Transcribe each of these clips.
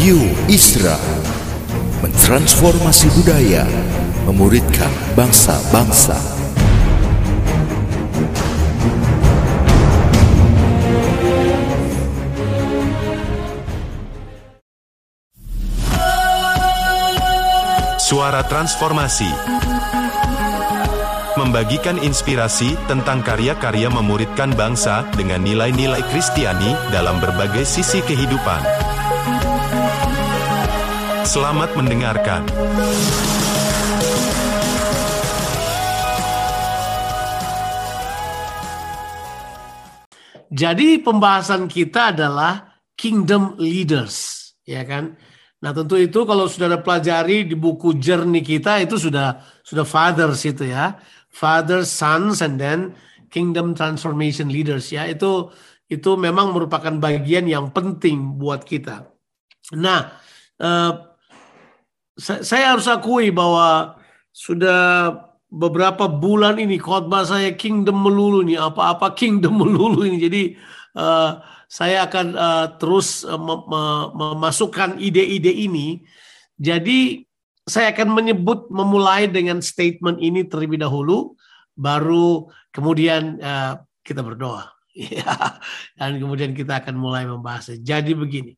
Radio Isra mentransformasi budaya, memuridkan bangsa-bangsa. Suara Transformasi Membagikan inspirasi tentang karya-karya memuridkan bangsa dengan nilai-nilai Kristiani dalam berbagai sisi kehidupan. Selamat mendengarkan. Jadi pembahasan kita adalah kingdom leaders, ya kan? Nah tentu itu kalau sudah ada pelajari di buku jernih kita itu sudah sudah fathers itu ya, fathers, sons, and then kingdom transformation leaders ya itu itu memang merupakan bagian yang penting buat kita. Nah eh, saya harus akui bahwa sudah beberapa bulan ini khotbah saya kingdom melulu nih apa-apa kingdom melulu ini. Jadi uh, saya akan uh, terus uh, memasukkan ide-ide ini. Jadi saya akan menyebut memulai dengan statement ini terlebih dahulu baru kemudian uh, kita berdoa. Ya dan kemudian kita akan mulai membahasnya. Jadi begini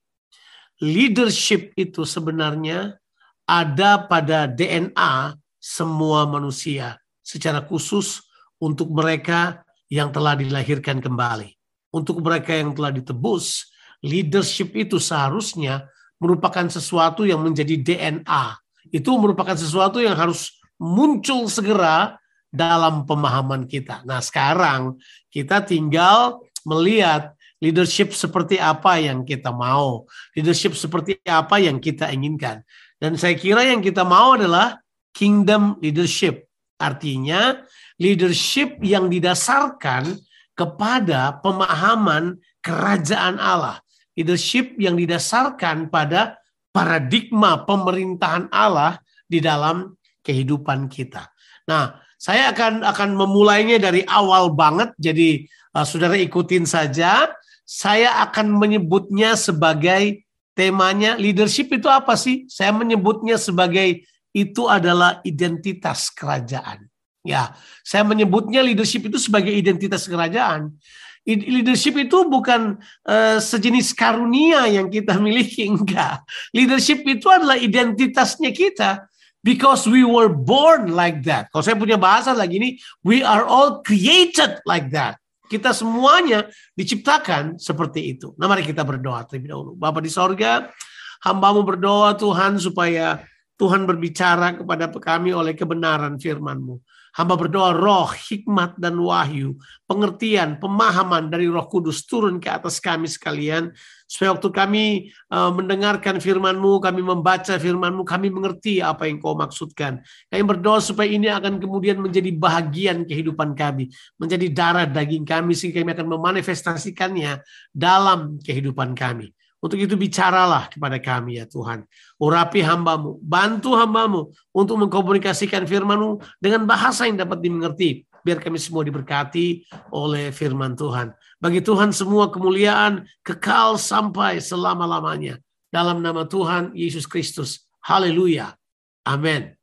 leadership itu sebenarnya ada pada DNA semua manusia, secara khusus untuk mereka yang telah dilahirkan kembali. Untuk mereka yang telah ditebus, leadership itu seharusnya merupakan sesuatu yang menjadi DNA. Itu merupakan sesuatu yang harus muncul segera dalam pemahaman kita. Nah, sekarang kita tinggal melihat leadership seperti apa yang kita mau, leadership seperti apa yang kita inginkan. Dan saya kira yang kita mau adalah kingdom leadership. Artinya leadership yang didasarkan kepada pemahaman kerajaan Allah. Leadership yang didasarkan pada paradigma pemerintahan Allah di dalam kehidupan kita. Nah, saya akan akan memulainya dari awal banget. Jadi uh, saudara ikutin saja. Saya akan menyebutnya sebagai temanya leadership itu apa sih? Saya menyebutnya sebagai itu adalah identitas kerajaan. Ya, saya menyebutnya leadership itu sebagai identitas kerajaan. Leadership itu bukan uh, sejenis karunia yang kita miliki, enggak. Leadership itu adalah identitasnya kita because we were born like that. Kalau saya punya bahasa lagi ini, we are all created like that. Kita semuanya diciptakan seperti itu. Nah mari kita berdoa terlebih dahulu. Bapak di sorga, hambamu berdoa Tuhan supaya Tuhan berbicara kepada kami oleh kebenaran firman-Mu. Hamba berdoa roh, hikmat, dan wahyu, pengertian, pemahaman dari roh kudus turun ke atas kami sekalian. Supaya waktu kami uh, mendengarkan firman-Mu, kami membaca firman-Mu, kami mengerti apa yang kau maksudkan. Kami berdoa supaya ini akan kemudian menjadi bahagian kehidupan kami. Menjadi darah daging kami, sehingga kami akan memanifestasikannya dalam kehidupan kami. Untuk itu bicaralah kepada kami ya Tuhan. Urapi hambamu, bantu hambamu untuk mengkomunikasikan firmanmu dengan bahasa yang dapat dimengerti. Biar kami semua diberkati oleh firman Tuhan. Bagi Tuhan semua kemuliaan kekal sampai selama-lamanya. Dalam nama Tuhan Yesus Kristus. Haleluya. Amin.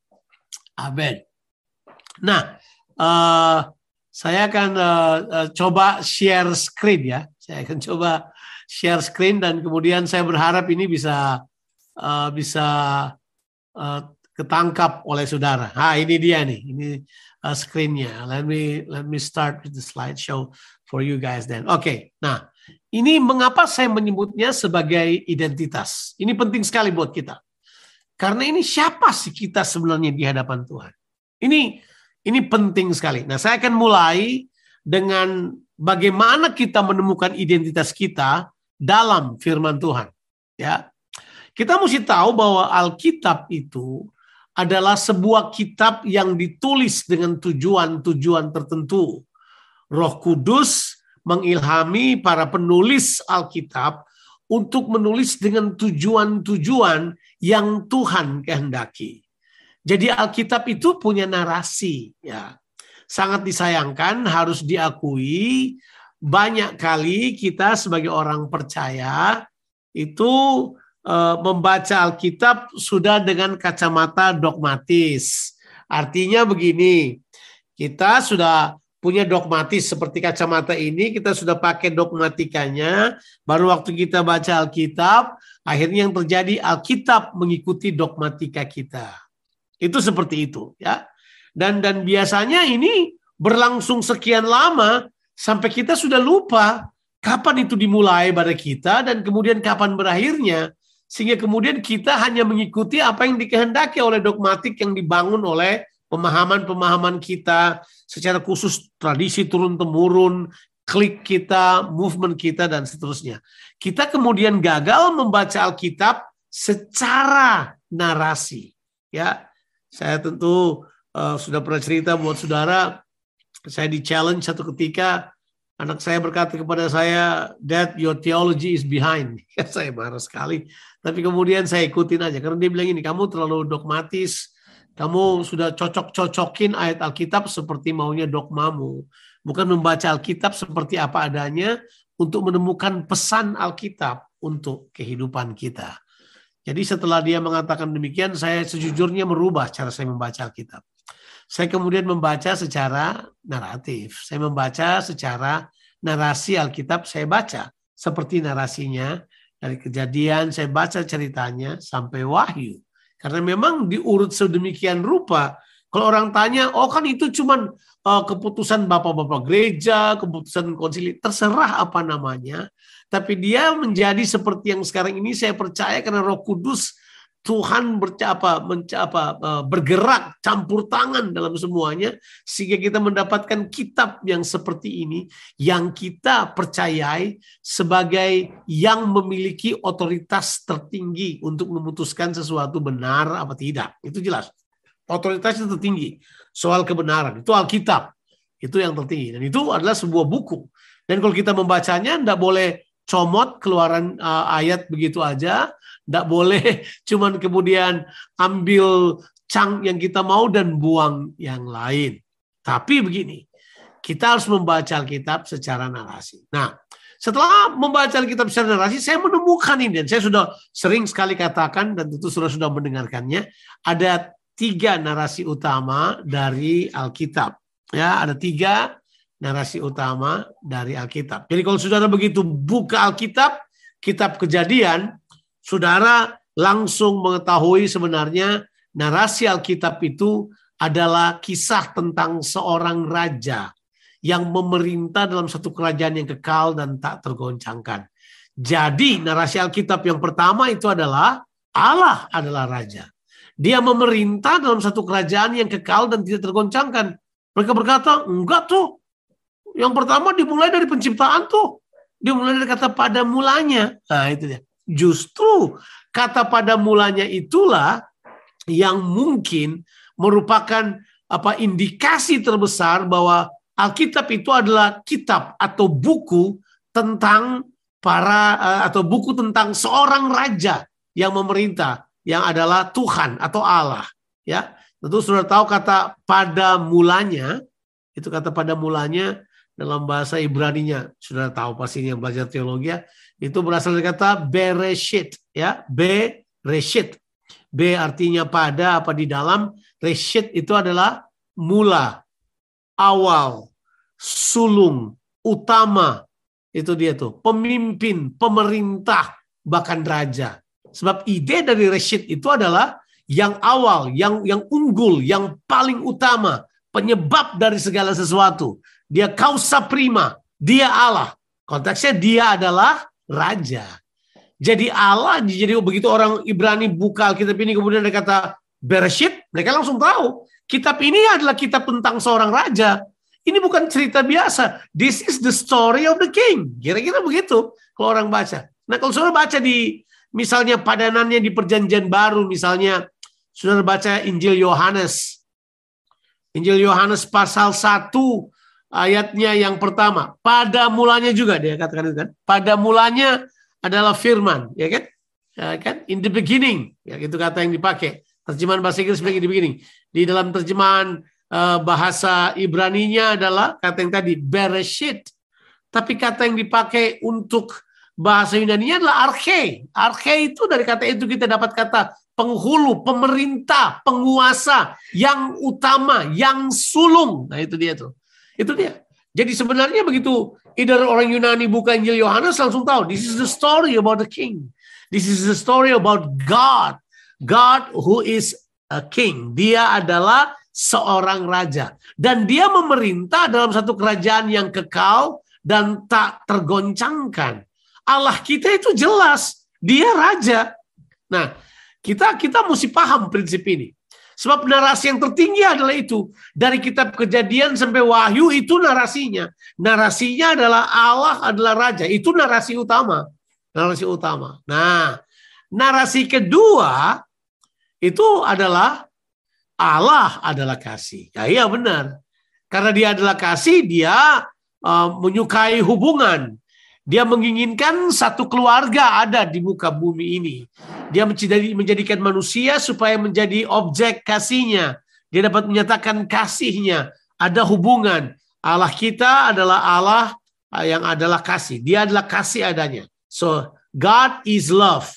Amin. Nah, uh, saya akan uh, uh, coba share screen ya. Saya akan coba share screen dan kemudian saya berharap ini bisa uh, bisa uh, ketangkap oleh saudara. Ah ini dia nih, ini uh, screennya. Let me let me start with the slideshow for you guys then. Oke, okay, nah ini mengapa saya menyebutnya sebagai identitas? Ini penting sekali buat kita. Karena ini siapa sih kita sebenarnya di hadapan Tuhan? Ini ini penting sekali. Nah, saya akan mulai dengan bagaimana kita menemukan identitas kita dalam firman Tuhan. Ya. Kita mesti tahu bahwa Alkitab itu adalah sebuah kitab yang ditulis dengan tujuan-tujuan tertentu. Roh Kudus mengilhami para penulis Alkitab untuk menulis dengan tujuan-tujuan yang Tuhan kehendaki. Jadi Alkitab itu punya narasi ya. Sangat disayangkan harus diakui banyak kali kita sebagai orang percaya itu uh, membaca Alkitab sudah dengan kacamata dogmatis. Artinya begini, kita sudah punya dogmatis seperti kacamata ini, kita sudah pakai dogmatikanya, baru waktu kita baca Alkitab, akhirnya yang terjadi Alkitab mengikuti dogmatika kita. Itu seperti itu, ya. Dan dan biasanya ini berlangsung sekian lama sampai kita sudah lupa kapan itu dimulai pada kita dan kemudian kapan berakhirnya sehingga kemudian kita hanya mengikuti apa yang dikehendaki oleh dogmatik yang dibangun oleh pemahaman-pemahaman kita secara khusus tradisi turun-temurun, klik kita, movement kita, dan seterusnya. Kita kemudian gagal membaca Alkitab secara narasi. Ya, saya tentu uh, sudah pernah cerita buat saudara, saya di challenge satu ketika anak saya berkata kepada saya, Dad, your theology is behind. saya marah sekali. Tapi kemudian saya ikutin aja karena dia bilang ini, kamu terlalu dogmatis, kamu sudah cocok-cocokin ayat Alkitab seperti maunya dogmamu. Bukan membaca Alkitab seperti apa adanya untuk menemukan pesan Alkitab untuk kehidupan kita. Jadi setelah dia mengatakan demikian, saya sejujurnya merubah cara saya membaca Alkitab. Saya kemudian membaca secara naratif. Saya membaca secara narasi Alkitab saya baca. Seperti narasinya dari kejadian, saya baca ceritanya sampai wahyu. Karena memang diurut sedemikian rupa. Kalau orang tanya, oh kan itu cuman uh, keputusan bapak-bapak gereja, keputusan konsili, terserah apa namanya. Tapi dia menjadi seperti yang sekarang ini saya percaya karena roh kudus Tuhan bercapa, mencapa, eh, bergerak campur tangan dalam semuanya sehingga kita mendapatkan kitab yang seperti ini yang kita percayai sebagai yang memiliki otoritas tertinggi untuk memutuskan sesuatu benar apa tidak. Itu jelas. Otoritasnya tertinggi soal kebenaran. Itu Alkitab. Itu yang tertinggi dan itu adalah sebuah buku. Dan kalau kita membacanya tidak boleh comot keluaran uh, ayat begitu aja, tidak boleh cuman kemudian ambil cang yang kita mau dan buang yang lain. Tapi begini, kita harus membaca Alkitab secara narasi. Nah, setelah membaca Alkitab secara narasi, saya menemukan ini dan saya sudah sering sekali katakan dan tentu sudah sudah mendengarkannya. Ada tiga narasi utama dari Alkitab. Ya, ada tiga narasi utama dari Alkitab. Jadi kalau saudara begitu buka Alkitab, kitab Kejadian, saudara langsung mengetahui sebenarnya narasi Alkitab itu adalah kisah tentang seorang raja yang memerintah dalam satu kerajaan yang kekal dan tak tergoncangkan. Jadi narasi Alkitab yang pertama itu adalah Allah adalah raja. Dia memerintah dalam satu kerajaan yang kekal dan tidak tergoncangkan. Mereka berkata, enggak tuh. Yang pertama dimulai dari penciptaan tuh. Dimulai dari kata pada mulanya. Nah itu dia. Justru kata pada mulanya itulah yang mungkin merupakan apa indikasi terbesar bahwa Alkitab itu adalah kitab atau buku tentang para eh, atau buku tentang seorang raja yang memerintah yang adalah Tuhan atau Allah ya tentu sudah tahu kata pada mulanya itu kata pada mulanya dalam bahasa Ibrani-nya sudah tahu pasti yang belajar teologi ya. Itu berasal dari kata bereshit ya. Bereshit. B artinya pada apa di dalam. Reshit itu adalah mula awal sulung utama. Itu dia tuh. Pemimpin pemerintah bahkan raja. Sebab ide dari reshit itu adalah yang awal yang yang unggul yang paling utama penyebab dari segala sesuatu dia kausa prima dia Allah konteksnya dia adalah raja. Jadi Allah, jadi begitu orang Ibrani buka Alkitab ini kemudian ada kata Bereshit, mereka langsung tahu kitab ini adalah kitab tentang seorang raja. Ini bukan cerita biasa. This is the story of the king. Kira-kira begitu kalau orang baca. Nah kalau saudara baca di misalnya padanannya di perjanjian baru misalnya saudara baca Injil Yohanes. Injil Yohanes pasal 1 ayatnya yang pertama. Pada mulanya juga dia katakan itu kan. Pada mulanya adalah firman, ya kan? Ya kan? In the beginning, ya itu kata yang dipakai. Terjemahan bahasa Inggris in the beginning. Di dalam terjemahan uh, bahasa Ibrani-nya adalah kata yang tadi bereshit. Tapi kata yang dipakai untuk bahasa Yunani adalah arche. Arche itu dari kata itu kita dapat kata penghulu, pemerintah, penguasa, yang utama, yang sulung. Nah itu dia tuh. Itu dia. Jadi sebenarnya begitu either orang Yunani buka Injil Yohanes langsung tahu this is the story about the king. This is the story about God. God who is a king. Dia adalah seorang raja dan dia memerintah dalam satu kerajaan yang kekal dan tak tergoncangkan. Allah kita itu jelas, dia raja. Nah, kita kita mesti paham prinsip ini. Sebab narasi yang tertinggi adalah itu. Dari kitab kejadian sampai wahyu itu narasinya. Narasinya adalah Allah adalah raja. Itu narasi utama. Narasi utama. Nah, narasi kedua itu adalah Allah adalah kasih. Ya iya benar. Karena dia adalah kasih, dia uh, menyukai hubungan. Dia menginginkan satu keluarga ada di muka bumi ini. Dia menjadikan manusia supaya menjadi objek kasihnya. Dia dapat menyatakan kasihnya. Ada hubungan. Allah kita adalah Allah yang adalah kasih. Dia adalah kasih adanya. So God is love.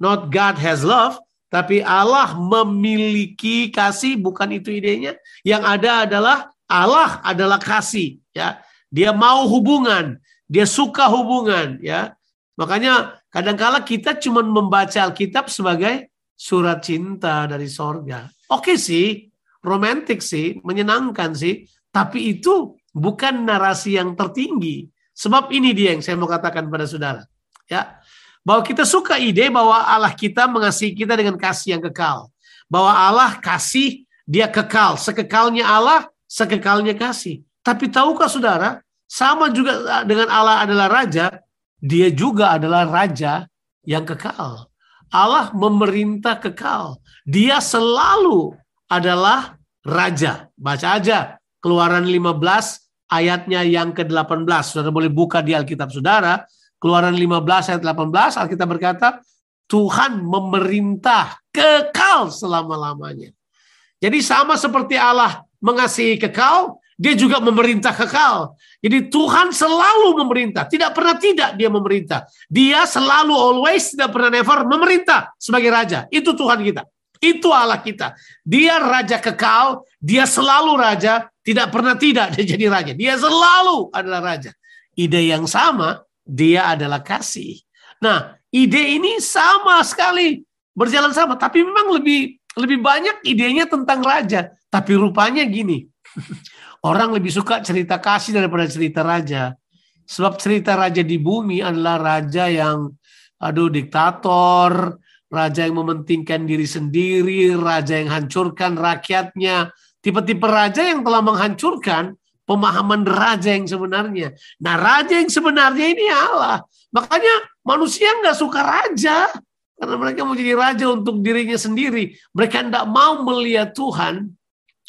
Not God has love. Tapi Allah memiliki kasih. Bukan itu idenya. Yang ada adalah Allah adalah kasih. Ya, Dia mau hubungan. Dia suka hubungan ya. Makanya kadangkala kita cuma membaca Alkitab sebagai surat cinta dari sorga. Oke sih, romantik sih, menyenangkan sih. Tapi itu bukan narasi yang tertinggi. Sebab ini dia yang saya mau katakan pada saudara. Ya, bahwa kita suka ide bahwa Allah kita mengasihi kita dengan kasih yang kekal. Bahwa Allah kasih, dia kekal. Sekekalnya Allah, sekekalnya kasih. Tapi tahukah saudara, sama juga dengan Allah adalah raja, dia juga adalah raja yang kekal. Allah memerintah kekal. Dia selalu adalah raja. Baca aja Keluaran 15 ayatnya yang ke-18. Saudara boleh buka di Alkitab Saudara. Keluaran 15 ayat 18 Alkitab berkata, Tuhan memerintah kekal selama-lamanya. Jadi sama seperti Allah mengasihi kekal, dia juga memerintah kekal. Jadi Tuhan selalu memerintah. Tidak pernah tidak dia memerintah. Dia selalu always, tidak pernah never memerintah sebagai raja. Itu Tuhan kita. Itu Allah kita. Dia raja kekal. Dia selalu raja. Tidak pernah tidak dia jadi raja. Dia selalu adalah raja. Ide yang sama, dia adalah kasih. Nah, ide ini sama sekali berjalan sama, tapi memang lebih lebih banyak idenya tentang raja. Tapi rupanya gini, Orang lebih suka cerita kasih daripada cerita raja. Sebab cerita raja di bumi adalah raja yang aduh diktator, raja yang mementingkan diri sendiri, raja yang hancurkan rakyatnya. Tipe-tipe raja yang telah menghancurkan pemahaman raja yang sebenarnya. Nah raja yang sebenarnya ini Allah. Makanya manusia nggak suka raja. Karena mereka mau jadi raja untuk dirinya sendiri. Mereka tidak mau melihat Tuhan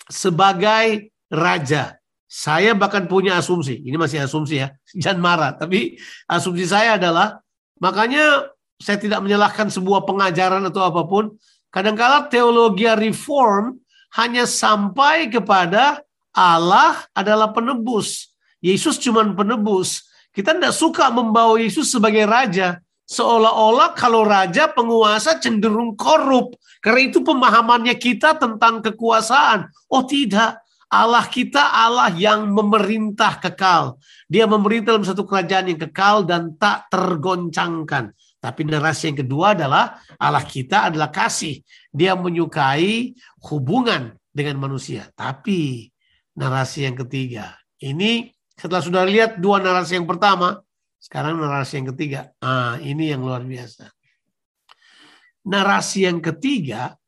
sebagai raja. Saya bahkan punya asumsi, ini masih asumsi ya, jangan marah. Tapi asumsi saya adalah, makanya saya tidak menyalahkan sebuah pengajaran atau apa pun. Kadangkala teologi reform hanya sampai kepada Allah adalah penebus. Yesus cuma penebus. Kita tidak suka membawa Yesus sebagai raja. Seolah-olah kalau raja penguasa cenderung korup. Karena itu pemahamannya kita tentang kekuasaan. Oh tidak, Allah kita Allah yang memerintah kekal. Dia memerintah dalam satu kerajaan yang kekal dan tak tergoncangkan. Tapi narasi yang kedua adalah Allah kita adalah kasih. Dia menyukai hubungan dengan manusia. Tapi narasi yang ketiga. Ini setelah sudah lihat dua narasi yang pertama. Sekarang narasi yang ketiga. Ah, ini yang luar biasa. Narasi yang ketiga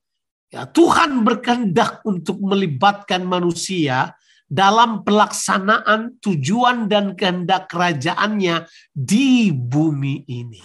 Ya, Tuhan berkehendak untuk melibatkan manusia dalam pelaksanaan tujuan dan kehendak kerajaannya di bumi ini.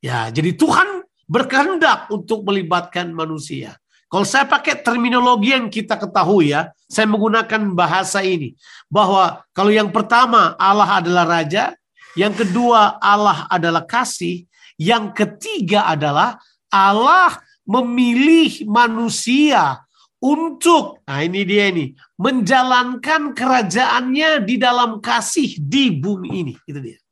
Ya, jadi Tuhan berkehendak untuk melibatkan manusia. Kalau saya pakai terminologi yang kita ketahui ya, saya menggunakan bahasa ini. Bahwa kalau yang pertama Allah adalah raja, yang kedua Allah adalah kasih, yang ketiga adalah Allah memilih manusia untuk, nah ini dia ini, menjalankan kerajaannya di dalam kasih di bumi ini. Itu dia.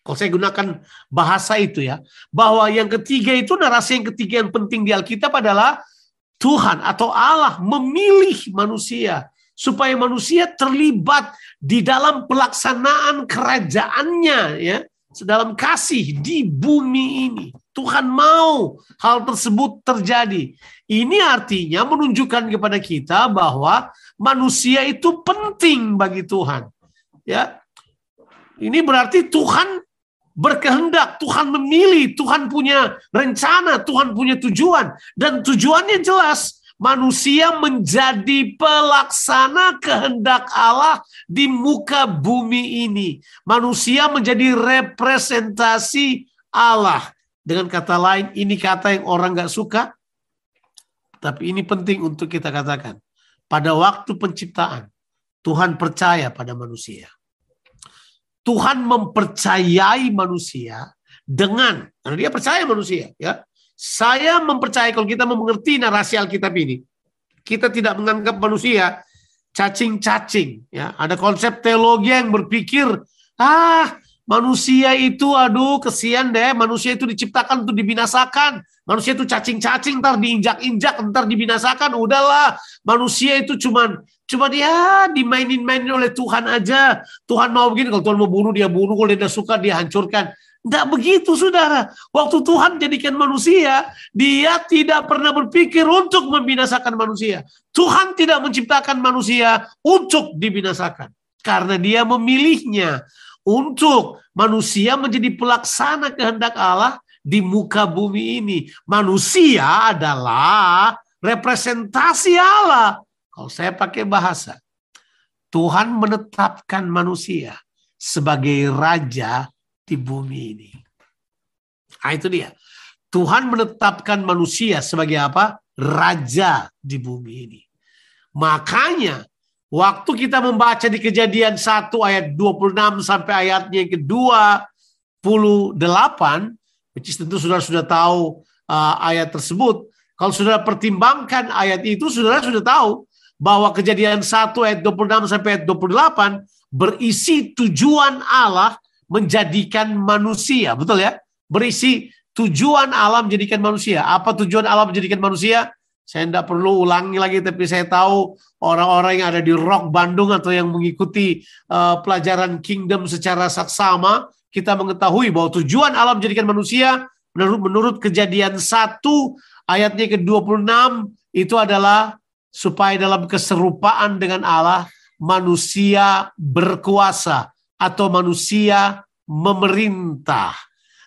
Kalau saya gunakan bahasa itu ya, bahwa yang ketiga itu narasi yang ketiga yang penting di Alkitab adalah Tuhan atau Allah memilih manusia supaya manusia terlibat di dalam pelaksanaan kerajaannya ya dalam kasih di bumi ini. Tuhan mau hal tersebut terjadi. Ini artinya menunjukkan kepada kita bahwa manusia itu penting bagi Tuhan. Ya. Ini berarti Tuhan berkehendak, Tuhan memilih, Tuhan punya rencana, Tuhan punya tujuan. Dan tujuannya jelas, manusia menjadi pelaksana kehendak Allah di muka bumi ini. Manusia menjadi representasi Allah. Dengan kata lain, ini kata yang orang gak suka, tapi ini penting untuk kita katakan. Pada waktu penciptaan, Tuhan percaya pada manusia. Tuhan mempercayai manusia dengan karena dia percaya manusia ya. Saya mempercayai kalau kita mengerti narasi Alkitab ini, kita tidak menganggap manusia cacing-cacing ya. Ada konsep teologi yang berpikir, ah manusia itu aduh kesian deh, manusia itu diciptakan untuk dibinasakan. Manusia itu cacing-cacing ntar diinjak-injak ntar dibinasakan. Udahlah, manusia itu cuman Cuma dia dimainin-mainin oleh Tuhan aja. Tuhan mau begini, kalau Tuhan mau bunuh, dia bunuh. Kalau dia suka, dia hancurkan. Tidak begitu, saudara. Waktu Tuhan jadikan manusia, dia tidak pernah berpikir untuk membinasakan manusia. Tuhan tidak menciptakan manusia untuk dibinasakan. Karena dia memilihnya untuk manusia menjadi pelaksana kehendak Allah di muka bumi ini. Manusia adalah representasi Allah. Kalau saya pakai bahasa, Tuhan menetapkan manusia sebagai raja di bumi ini. Nah, itu dia. Tuhan menetapkan manusia sebagai apa? Raja di bumi ini. Makanya waktu kita membaca di kejadian 1 ayat 26 sampai ayatnya yang ke-28, which is tentu saudara sudah tahu uh, ayat tersebut. Kalau saudara pertimbangkan ayat itu, saudara sudah tahu bahwa kejadian 1 ayat 26 sampai ayat 28 berisi tujuan Allah menjadikan manusia. Betul ya? Berisi tujuan Allah menjadikan manusia. Apa tujuan Allah menjadikan manusia? Saya tidak perlu ulangi lagi, tapi saya tahu orang-orang yang ada di Rock Bandung atau yang mengikuti uh, pelajaran Kingdom secara saksama, kita mengetahui bahwa tujuan Allah menjadikan manusia menurut menurut kejadian 1 ayatnya ke-26 itu adalah supaya dalam keserupaan dengan Allah manusia berkuasa atau manusia memerintah.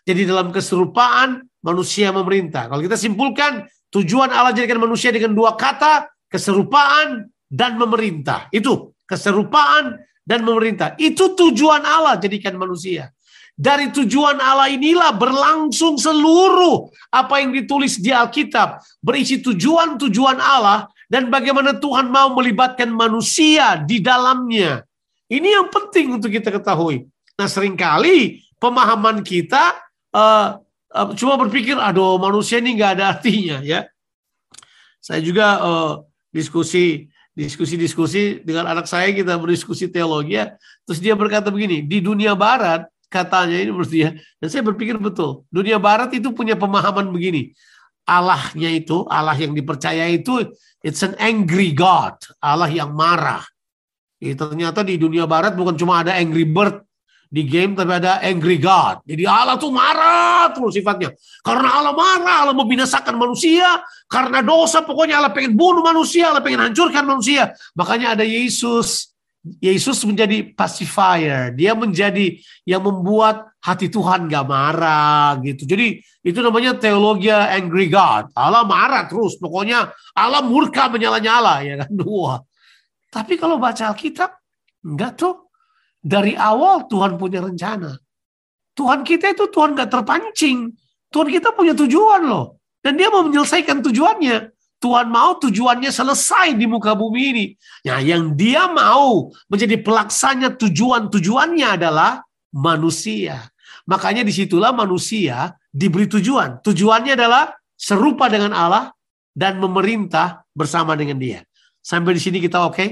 Jadi dalam keserupaan manusia memerintah. Kalau kita simpulkan tujuan Allah jadikan manusia dengan dua kata keserupaan dan memerintah. Itu keserupaan dan memerintah. Itu tujuan Allah jadikan manusia. Dari tujuan Allah inilah berlangsung seluruh apa yang ditulis di Alkitab. Berisi tujuan-tujuan Allah dan bagaimana Tuhan mau melibatkan manusia di dalamnya. Ini yang penting untuk kita ketahui. Nah sering kali pemahaman kita uh, cuma berpikir, aduh manusia ini nggak ada artinya ya. Saya juga uh, diskusi diskusi-diskusi dengan anak saya kita berdiskusi teologi ya. Terus dia berkata begini, di dunia barat katanya ini menurut dia dan saya berpikir betul. Dunia barat itu punya pemahaman begini. Allahnya itu, Allah yang dipercaya itu, it's an angry God, Allah yang marah. Ya, ternyata di dunia barat bukan cuma ada angry bird di game, tapi ada angry God. Jadi Allah tuh marah terus sifatnya. Karena Allah marah, Allah membinasakan manusia. Karena dosa, pokoknya Allah pengen bunuh manusia, Allah pengen hancurkan manusia. Makanya ada Yesus Yesus menjadi pacifier. Dia menjadi yang membuat hati Tuhan gak marah gitu. Jadi itu namanya teologi angry God. Allah marah terus. Pokoknya Allah murka menyala-nyala ya kan. Dua. Tapi kalau baca Alkitab, enggak tuh. Dari awal Tuhan punya rencana. Tuhan kita itu Tuhan gak terpancing. Tuhan kita punya tujuan loh. Dan dia mau menyelesaikan tujuannya. Tuhan mau tujuannya selesai di muka bumi ini. Nah, yang dia mau menjadi pelaksana tujuan-tujuannya adalah manusia. Makanya di situlah manusia diberi tujuan. Tujuannya adalah serupa dengan Allah dan memerintah bersama dengan dia. Sampai di sini kita oke? Okay?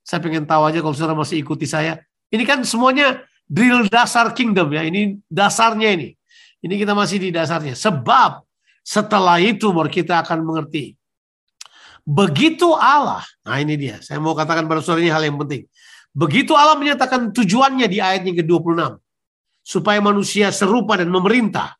Saya pengen tahu aja kalau saudara masih ikuti saya. Ini kan semuanya drill dasar kingdom ya. Ini dasarnya ini. Ini kita masih di dasarnya. Sebab setelah itu baru kita akan mengerti. Begitu Allah, nah ini dia, saya mau katakan pada saudara ini hal yang penting. Begitu Allah menyatakan tujuannya di ayat yang ke-26, supaya manusia serupa dan memerintah.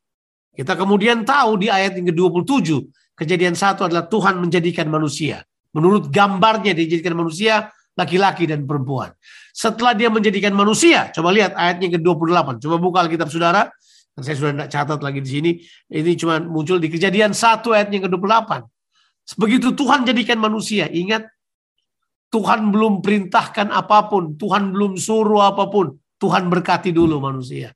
Kita kemudian tahu di ayat yang ke-27, kejadian satu adalah Tuhan menjadikan manusia. Menurut gambarnya dijadikan manusia laki-laki dan perempuan. Setelah dia menjadikan manusia, coba lihat ayatnya ke-28. Coba buka Alkitab saudara. Saya sudah tidak catat lagi di sini. Ini cuma muncul di kejadian satu ayatnya ke-28. Begitu Tuhan jadikan manusia, ingat Tuhan belum perintahkan apa pun, Tuhan belum suruh apa pun. Tuhan berkati dulu manusia.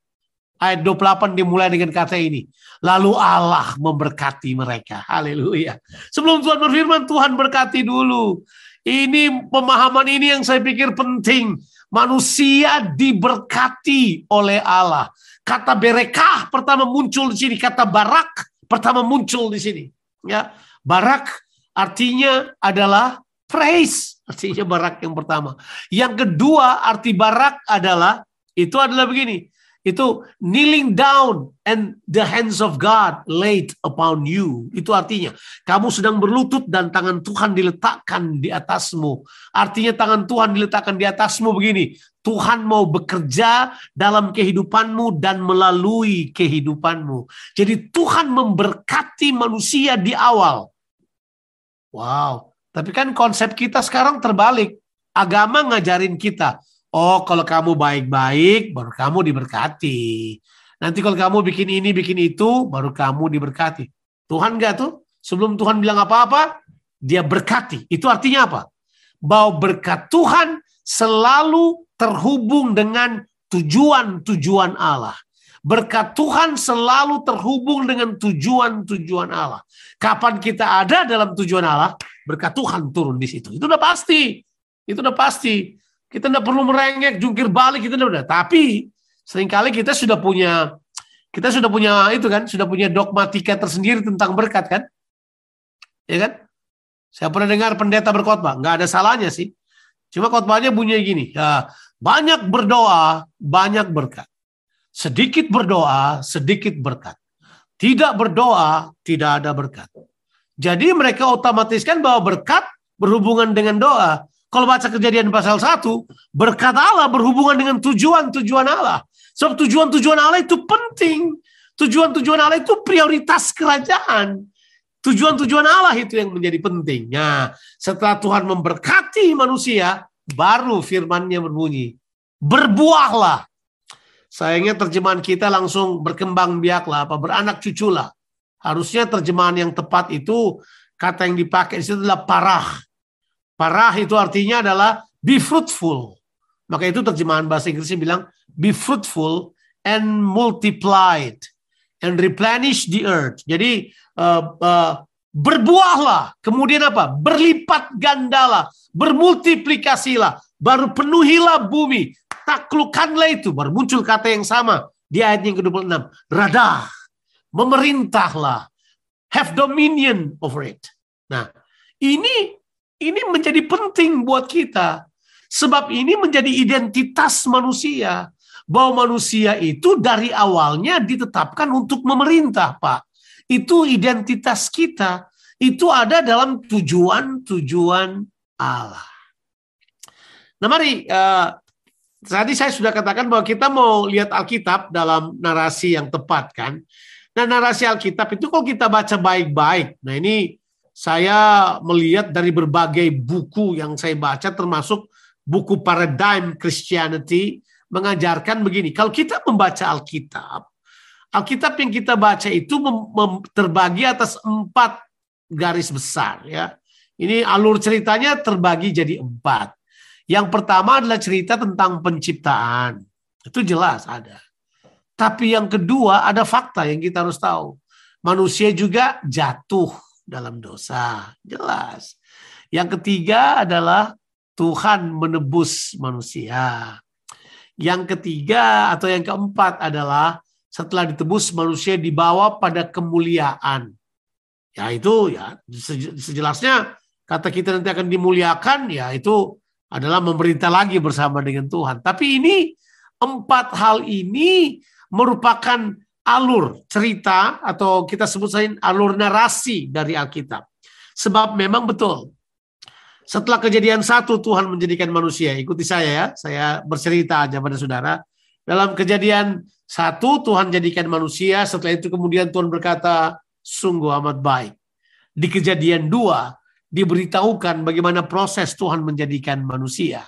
Ayat 28 dimulai dengan kata ini. Lalu Allah memberkati mereka. Haleluya. Sebelum Tuhan berfirman, Tuhan berkati dulu. Ini pemahaman ini yang saya pikir penting. Manusia diberkati oleh Allah. Kata berekah pertama muncul di sini. Kata barak pertama muncul di sini. Ya, Barak artinya adalah praise. Artinya barak yang pertama. Yang kedua arti barak adalah itu adalah begini. Itu kneeling down and the hands of God laid upon you. Itu artinya kamu sedang berlutut dan tangan Tuhan diletakkan di atasmu. Artinya tangan Tuhan diletakkan di atasmu begini. Tuhan mau bekerja dalam kehidupanmu dan melalui kehidupanmu. Jadi Tuhan memberkati manusia di awal. Wow, tapi kan konsep kita sekarang terbalik. Agama ngajarin kita, oh kalau kamu baik-baik baru kamu diberkati. Nanti kalau kamu bikin ini, bikin itu, baru kamu diberkati. Tuhan enggak tuh? Sebelum Tuhan bilang apa-apa, dia berkati. Itu artinya apa? Bahwa berkat Tuhan selalu terhubung dengan tujuan-tujuan Allah. Berkat Tuhan selalu terhubung dengan tujuan-tujuan Allah. Kapan kita ada dalam tujuan Allah, berkat Tuhan turun di situ. Itu udah pasti. Itu udah pasti. Kita tidak perlu merengek, jungkir balik, kita udah. Tapi sering kali kita sudah punya kita sudah punya itu kan, sudah punya dogmatika tersendiri tentang berkat kan? Ya kan? Saya pernah dengar pendeta berkhotbah, nggak ada salahnya sih. Cuma khotbahnya bunyi gini, ya, banyak berdoa, banyak berkat. Sedikit berdoa, sedikit berkat. Tidak berdoa, tidak ada berkat. Jadi mereka otomatiskan bahwa berkat berhubungan dengan doa. Kalau baca kejadian pasal 1, berkat Allah berhubungan dengan tujuan-tujuan Allah. Sebab tujuan-tujuan Allah itu penting. Tujuan-tujuan Allah itu prioritas kerajaan. Tujuan-tujuan Allah itu yang menjadi penting. Nah, setelah Tuhan memberkati manusia, baru firmannya berbunyi. Berbuahlah Sayangnya terjemahan kita langsung berkembang biaklah, apa beranak cuculah. Harusnya terjemahan yang tepat itu kata yang dipakai itu adalah parah. Parah itu artinya adalah be fruitful. Maka itu terjemahan bahasa Inggrisnya bilang be fruitful and multiplied and replenish the earth. Jadi uh, uh, berbuahlah, kemudian apa? Berlipat gandalah, bermultiplikasilah, baru penuhilah bumi, taklukkanlah itu. Baru muncul kata yang sama di ayat yang ke-26. Radah, memerintahlah, have dominion over it. Nah, ini ini menjadi penting buat kita. Sebab ini menjadi identitas manusia. Bahwa manusia itu dari awalnya ditetapkan untuk memerintah, Pak. Itu identitas kita. Itu ada dalam tujuan-tujuan Allah. Nah mari uh, Tadi saya sudah katakan bahwa kita mau lihat Alkitab dalam narasi yang tepat kan. Nah narasi Alkitab itu kalau kita baca baik-baik. Nah ini saya melihat dari berbagai buku yang saya baca termasuk buku Paradigm Christianity mengajarkan begini. Kalau kita membaca Alkitab, Alkitab yang kita baca itu terbagi atas empat garis besar ya. Ini alur ceritanya terbagi jadi empat. Yang pertama adalah cerita tentang penciptaan. Itu jelas ada. Tapi yang kedua ada fakta yang kita harus tahu. Manusia juga jatuh dalam dosa. Jelas. Yang ketiga adalah Tuhan menebus manusia. Yang ketiga atau yang keempat adalah setelah ditebus manusia dibawa pada kemuliaan. Ya itu ya sejelasnya kata kita nanti akan dimuliakan ya itu adalah memerintah lagi bersama dengan Tuhan. Tapi ini empat hal ini merupakan alur cerita atau kita sebut saja alur narasi dari Alkitab. Sebab memang betul. Setelah kejadian satu Tuhan menjadikan manusia. Ikuti saya ya. Saya bercerita aja pada saudara. Dalam kejadian satu Tuhan jadikan manusia. Setelah itu kemudian Tuhan berkata sungguh amat baik. Di kejadian dua diberitahukan bagaimana proses Tuhan menjadikan manusia.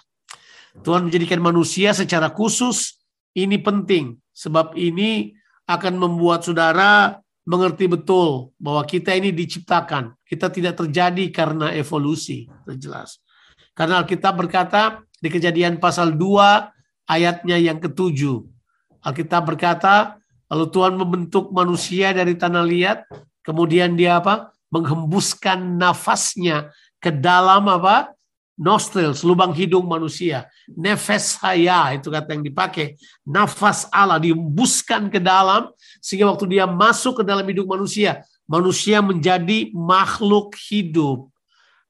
Tuhan menjadikan manusia secara khusus. Ini penting. Sebab ini akan membuat saudara mengerti betul bahwa kita ini diciptakan. Kita tidak terjadi karena evolusi. Jelas. Karena Alkitab berkata di kejadian pasal 2 ayatnya yang ketujuh. Alkitab berkata, lalu Tuhan membentuk manusia dari tanah liat, kemudian dia apa? Menghembuskan nafasnya ke dalam apa? nostril, lubang hidung manusia. Nefes saya itu kata yang dipakai. Nafas Allah diembuskan ke dalam sehingga waktu dia masuk ke dalam hidung manusia, manusia menjadi makhluk hidup.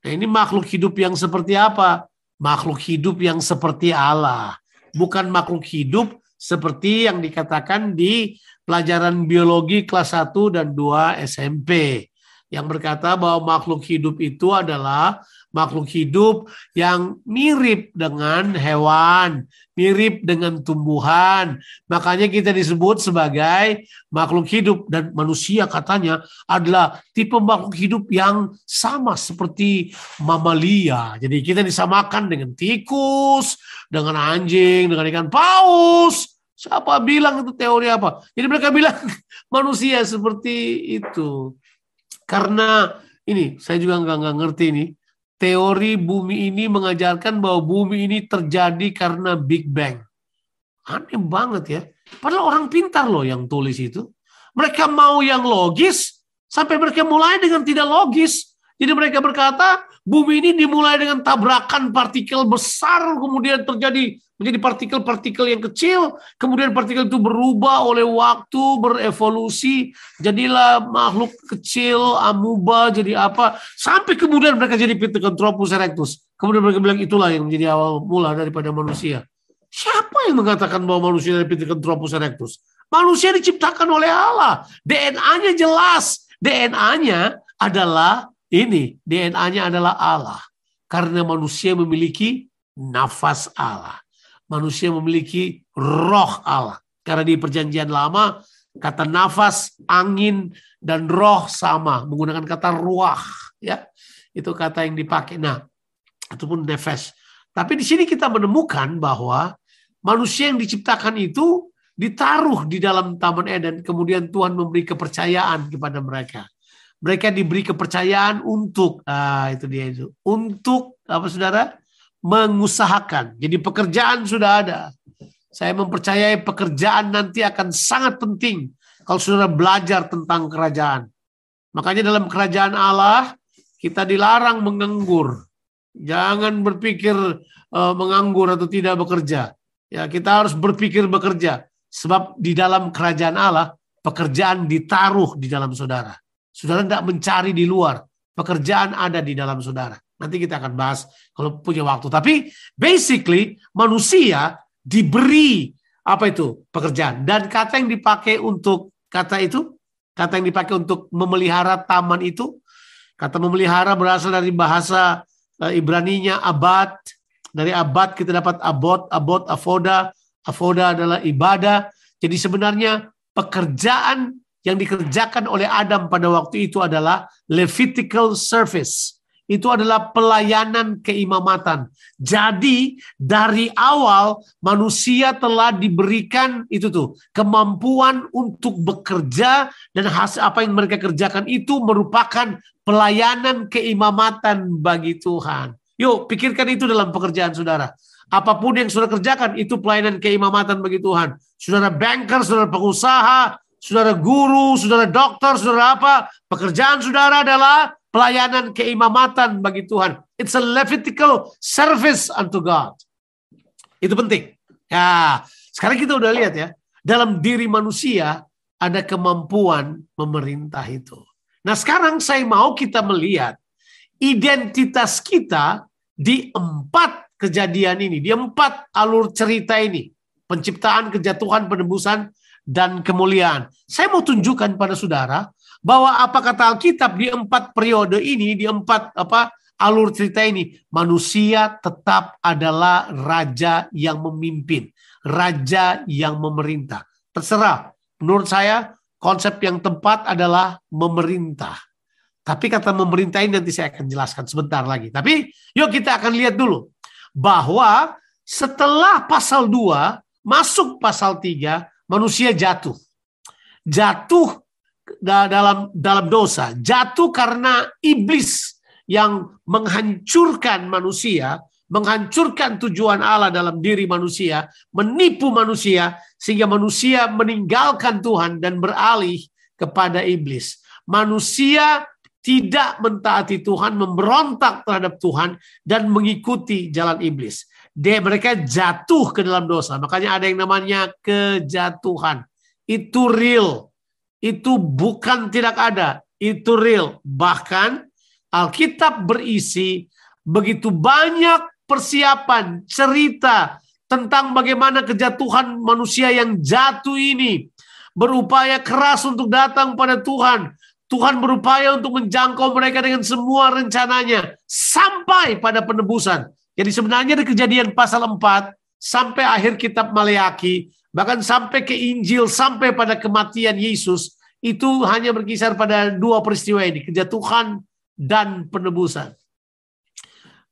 Nah, ini makhluk hidup yang seperti apa? Makhluk hidup yang seperti Allah. Bukan makhluk hidup seperti yang dikatakan di pelajaran biologi kelas 1 dan 2 SMP yang berkata bahwa makhluk hidup itu adalah makhluk hidup yang mirip dengan hewan, mirip dengan tumbuhan. Makanya kita disebut sebagai makhluk hidup dan manusia katanya adalah tipe makhluk hidup yang sama seperti mamalia. Jadi kita disamakan dengan tikus, dengan anjing, dengan ikan paus. Siapa bilang itu teori apa? Jadi mereka bilang manusia seperti itu. Karena ini saya juga nggak ngerti ini teori bumi ini mengajarkan bahwa bumi ini terjadi karena Big Bang. Aneh banget ya. Padahal orang pintar loh yang tulis itu. Mereka mau yang logis sampai mereka mulai dengan tidak logis. Jadi mereka berkata bumi ini dimulai dengan tabrakan partikel besar kemudian terjadi menjadi partikel-partikel yang kecil, kemudian partikel itu berubah oleh waktu, berevolusi, jadilah makhluk kecil, amuba, jadi apa, sampai kemudian mereka jadi Pithecanthropus erectus. Kemudian mereka bilang itulah yang menjadi awal mula daripada manusia. Siapa yang mengatakan bahwa manusia dari Pithecanthropus erectus? Manusia diciptakan oleh Allah. DNA-nya jelas. DNA-nya adalah ini. DNA-nya adalah Allah. Karena manusia memiliki nafas Allah manusia memiliki roh Allah. Karena di perjanjian lama kata nafas, angin, dan roh sama. Menggunakan kata ruah. ya Itu kata yang dipakai. Nah, ataupun nefes. Tapi di sini kita menemukan bahwa manusia yang diciptakan itu ditaruh di dalam Taman Eden. Kemudian Tuhan memberi kepercayaan kepada mereka. Mereka diberi kepercayaan untuk, ah, itu dia itu, untuk apa saudara? Mengusahakan. Jadi pekerjaan sudah ada. Saya mempercayai pekerjaan nanti akan sangat penting kalau sudah belajar tentang kerajaan. Makanya dalam kerajaan Allah kita dilarang menganggur. Jangan berpikir uh, menganggur atau tidak bekerja. Ya, kita harus berpikir bekerja sebab di dalam kerajaan Allah pekerjaan ditaruh di dalam saudara. Saudara tidak mencari di luar, pekerjaan ada di dalam saudara. Nanti kita akan bahas kalau punya waktu. Tapi basically manusia diberi apa itu pekerjaan. Dan kata yang dipakai untuk kata itu kata yang dipakai untuk memelihara taman itu kata memelihara berasal dari bahasa uh, Ibraninya abad. Dari abad kita dapat abot abot avoda avoda adalah ibadah. Jadi sebenarnya pekerjaan yang dikerjakan oleh Adam pada waktu itu adalah Levitical service itu adalah pelayanan keimamatan. Jadi dari awal manusia telah diberikan itu tuh kemampuan untuk bekerja dan hasil apa yang mereka kerjakan itu merupakan pelayanan keimamatan bagi Tuhan. Yuk pikirkan itu dalam pekerjaan saudara. Apa pun yang saudara kerjakan itu pelayanan keimamatan bagi Tuhan. Saudara banker, saudara pengusaha, saudara guru, saudara dokter, saudara apa? Pekerjaan saudara adalah pelayanan keimamatan bagi Tuhan. It's a Levitical service unto God. Itu penting. Ya, sekarang kita udah lihat ya, dalam diri manusia ada kemampuan memerintah itu. Nah, sekarang saya mau kita melihat identitas kita di empat kejadian ini, di empat alur cerita ini. Penciptaan, kejatuhan, penebusan, dan kemuliaan. Saya mau tunjukkan pada saudara bahwa apa kata Alkitab di empat periode ini, di empat apa alur cerita ini, manusia tetap adalah raja yang memimpin, raja yang memerintah. Terserah. Menurut saya konsep yang tepat adalah memerintah. Tapi kata memerintah ini nanti saya akan jelaskan sebentar lagi. Tapi yuk kita akan lihat dulu bahwa setelah pasal 2 masuk pasal 3 manusia jatuh. Jatuh dalam dalam dosa, jatuh karena iblis yang menghancurkan manusia, menghancurkan tujuan Allah dalam diri manusia, menipu manusia sehingga manusia meninggalkan Tuhan dan beralih kepada iblis. Manusia tidak mentaati Tuhan, memberontak terhadap Tuhan dan mengikuti jalan iblis. Dia mereka jatuh ke dalam dosa. Makanya ada yang namanya kejatuhan. Itu real. Itu bukan tidak ada. Itu real. Bahkan Alkitab berisi begitu banyak persiapan, cerita tentang bagaimana kejatuhan manusia yang jatuh ini berupaya keras untuk datang pada Tuhan. Tuhan berupaya untuk menjangkau mereka dengan semua rencananya sampai pada penebusan. Jadi sebenarnya di kejadian pasal 4 sampai akhir kitab Maleaki, bahkan sampai ke Injil, sampai pada kematian Yesus, itu hanya berkisar pada dua peristiwa ini, kejatuhan dan penebusan.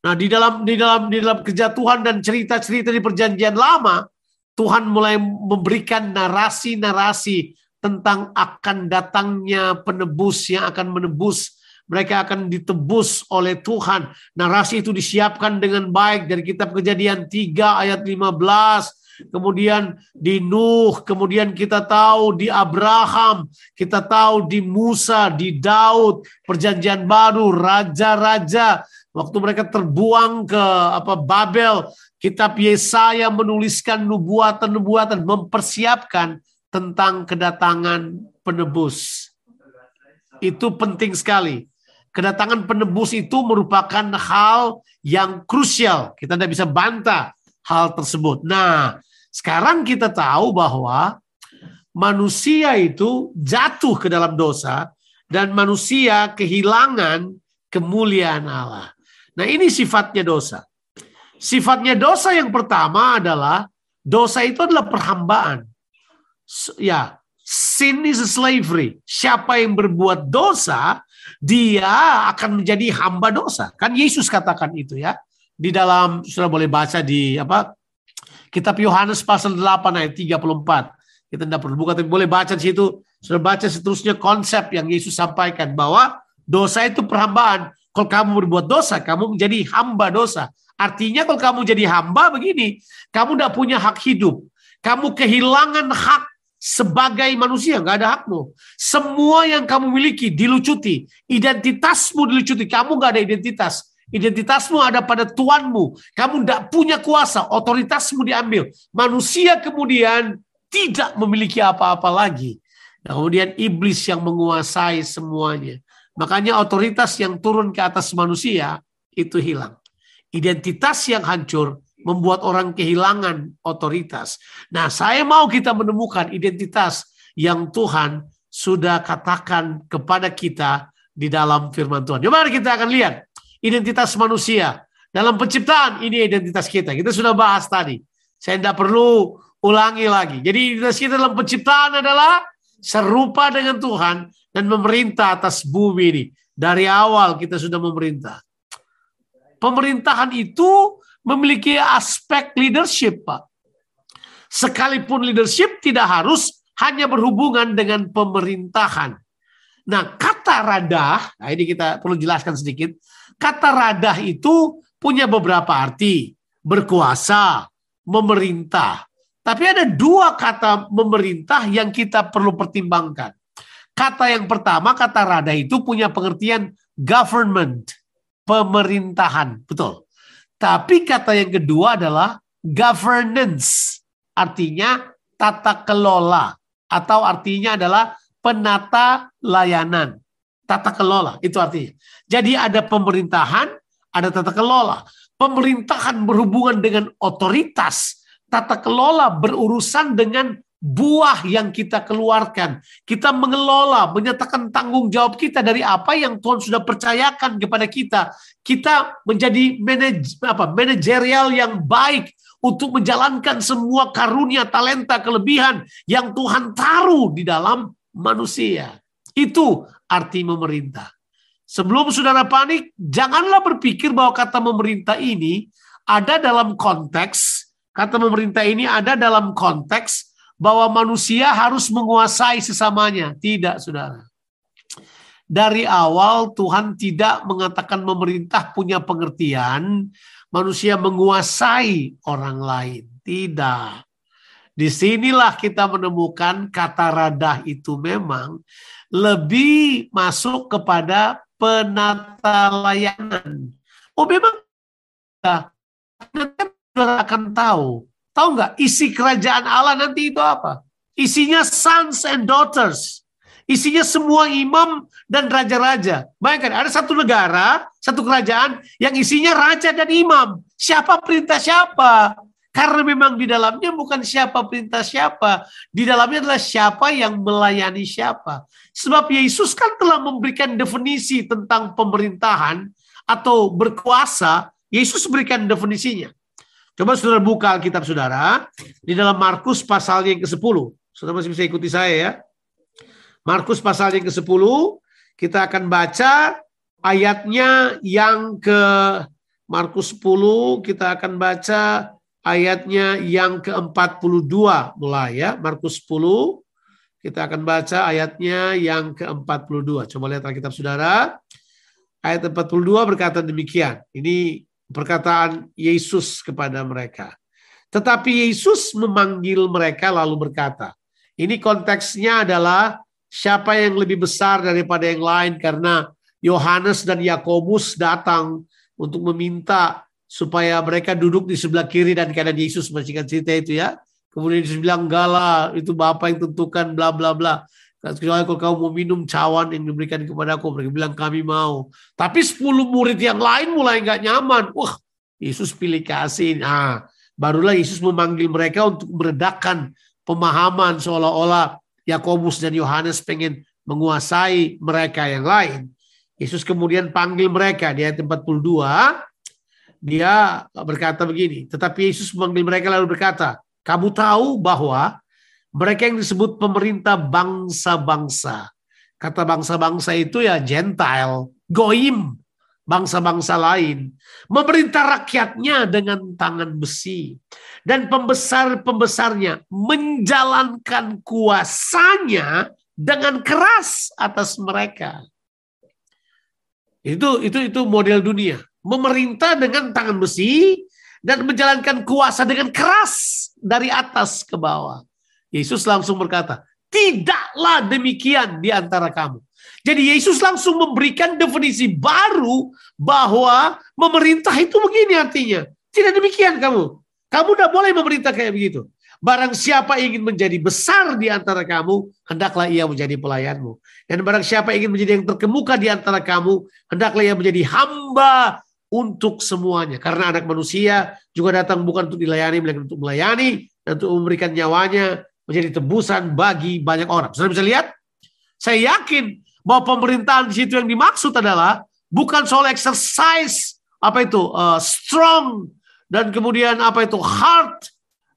Nah, di dalam di dalam di dalam kejatuhan dan cerita-cerita di perjanjian lama, Tuhan mulai memberikan narasi-narasi tentang akan datangnya penebus yang akan menebus mereka akan ditebus oleh Tuhan. Narasi itu disiapkan dengan baik dari kitab Kejadian 3 ayat 15 kemudian di Nuh, kemudian kita tahu di Abraham, kita tahu di Musa, di Daud, perjanjian baru, raja-raja waktu mereka terbuang ke apa Babel, kitab Yesaya menuliskan nubuatan-nubuatan mempersiapkan tentang kedatangan penebus. Itu penting sekali. Kedatangan penebus itu merupakan hal yang krusial. Kita tidak bisa bantah hal tersebut. Nah, sekarang kita tahu bahwa manusia itu jatuh ke dalam dosa dan manusia kehilangan kemuliaan Allah. Nah, ini sifatnya dosa. Sifatnya dosa yang pertama adalah dosa itu adalah perhambaan. Ya, sin is a slavery. Siapa yang berbuat dosa, dia akan menjadi hamba dosa. Kan Yesus katakan itu ya. Di dalam sudah boleh baca di apa? Kitab Yohanes pasal 8 ayat 34. Kita tidak perlu buka tapi boleh baca di situ. Sudah baca seterusnya konsep yang Yesus sampaikan bahwa dosa itu perhambaan. Kalau kamu berbuat dosa, kamu menjadi hamba dosa. Artinya kalau kamu jadi hamba begini, kamu tidak punya hak hidup. Kamu kehilangan hak sebagai manusia, nggak ada hakmu. Semua yang kamu miliki dilucuti, identitasmu dilucuti, kamu nggak ada identitas. Identitasmu ada pada tuanmu. Kamu tidak punya kuasa, otoritasmu diambil. Manusia kemudian tidak memiliki apa-apa lagi. Nah, kemudian iblis yang menguasai semuanya. Makanya otoritas yang turun ke atas manusia itu hilang. Identitas yang hancur membuat orang kehilangan otoritas. Nah, saya mau kita menemukan identitas yang Tuhan sudah katakan kepada kita di dalam firman Tuhan. Mari kita akan lihat identitas manusia. Dalam penciptaan ini identitas kita. Kita sudah bahas tadi. Saya tidak perlu ulangi lagi. Jadi identitas kita dalam penciptaan adalah serupa dengan Tuhan dan memerintah atas bumi ini. Dari awal kita sudah memerintah. Pemerintahan itu memiliki aspek leadership, Pak. Sekalipun leadership tidak harus hanya berhubungan dengan pemerintahan. Nah, kata radah, nah ini kita perlu jelaskan sedikit. Kata radah itu punya beberapa arti. Berkuasa, memerintah. Tapi ada dua kata memerintah yang kita perlu pertimbangkan. Kata yang pertama, kata rada itu punya pengertian government, pemerintahan. Betul. Tapi kata yang kedua adalah governance. Artinya tata kelola. Atau artinya adalah penata layanan. Tata kelola, itu artinya. Jadi ada pemerintahan, ada tata kelola. Pemerintahan berhubungan dengan otoritas, tata kelola berurusan dengan buah yang kita keluarkan. Kita mengelola, menyatakan tanggung jawab kita dari apa yang Tuhan sudah percayakan kepada kita. Kita menjadi manaj, apa, manajerial yang baik untuk menjalankan semua karunia, talenta, kelebihan yang Tuhan taruh di dalam manusia. Itu arti memerintah. Sebelum saudara panik, janganlah berpikir bahwa kata memerintah ini ada dalam konteks, kata memerintah ini ada dalam konteks bahwa manusia harus menguasai sesamanya. Tidak, saudara. Dari awal Tuhan tidak mengatakan memerintah punya pengertian, manusia menguasai orang lain. Tidak. Di sinilah kita menemukan kata radah itu memang lebih masuk kepada penata layanan. Oh memang saudara akan tahu. Tahu nggak isi kerajaan Allah nanti itu apa? Isinya sons and daughters. Isinya semua imam dan raja-raja. Bayangkan ada satu negara, satu kerajaan yang isinya raja dan imam. Siapa perintah siapa? Karena memang di dalamnya bukan siapa perintah siapa. Di dalamnya adalah siapa yang melayani siapa. Sebab Yesus kan telah memberikan definisi tentang pemerintahan atau berkuasa. Yesus berikan definisinya. Coba saudara buka Alkitab saudara. Di dalam Markus pasal yang ke-10. Saudara masih bisa ikuti saya ya. Markus pasal yang ke-10. Kita akan baca ayatnya yang ke Markus 10. Kita akan baca ayatnya yang ke-42 mulai ya. Markus 10 kita akan baca ayatnya yang ke-42. Coba lihat Alkitab Saudara. Ayat 42 berkata demikian. Ini perkataan Yesus kepada mereka. Tetapi Yesus memanggil mereka lalu berkata, ini konteksnya adalah siapa yang lebih besar daripada yang lain karena Yohanes dan Yakobus datang untuk meminta supaya mereka duduk di sebelah kiri dan kanan Yesus masihkan cerita itu ya. Kemudian Yesus bilang enggak itu Bapak yang tentukan bla bla bla. Kecuali kalau kamu mau minum cawan yang diberikan kepada aku. Mereka bilang kami mau. Tapi 10 murid yang lain mulai enggak nyaman. Wah Yesus pilih kasih. Nah, barulah Yesus memanggil mereka untuk meredakan pemahaman seolah-olah Yakobus dan Yohanes pengen menguasai mereka yang lain. Yesus kemudian panggil mereka di ayat 42 dia berkata begini, tetapi Yesus memanggil mereka lalu berkata, kamu tahu bahwa mereka yang disebut pemerintah bangsa-bangsa. Kata bangsa-bangsa itu ya Gentile, Goim, bangsa-bangsa lain. Memerintah rakyatnya dengan tangan besi. Dan pembesar-pembesarnya menjalankan kuasanya dengan keras atas mereka. Itu itu itu model dunia memerintah dengan tangan besi dan menjalankan kuasa dengan keras dari atas ke bawah. Yesus langsung berkata, tidaklah demikian di antara kamu. Jadi Yesus langsung memberikan definisi baru bahwa memerintah itu begini artinya. Tidak demikian kamu. Kamu tidak boleh memerintah kayak begitu. Barang siapa ingin menjadi besar di antara kamu, hendaklah ia menjadi pelayanmu. Dan barang siapa ingin menjadi yang terkemuka di antara kamu, hendaklah ia menjadi hamba untuk semuanya. Karena anak manusia juga datang bukan untuk dilayani, melainkan untuk melayani dan untuk memberikan nyawanya menjadi tebusan bagi banyak orang. Sudah bisa lihat? Saya yakin bahwa pemerintahan di situ yang dimaksud adalah bukan soal exercise apa itu uh, strong dan kemudian apa itu hard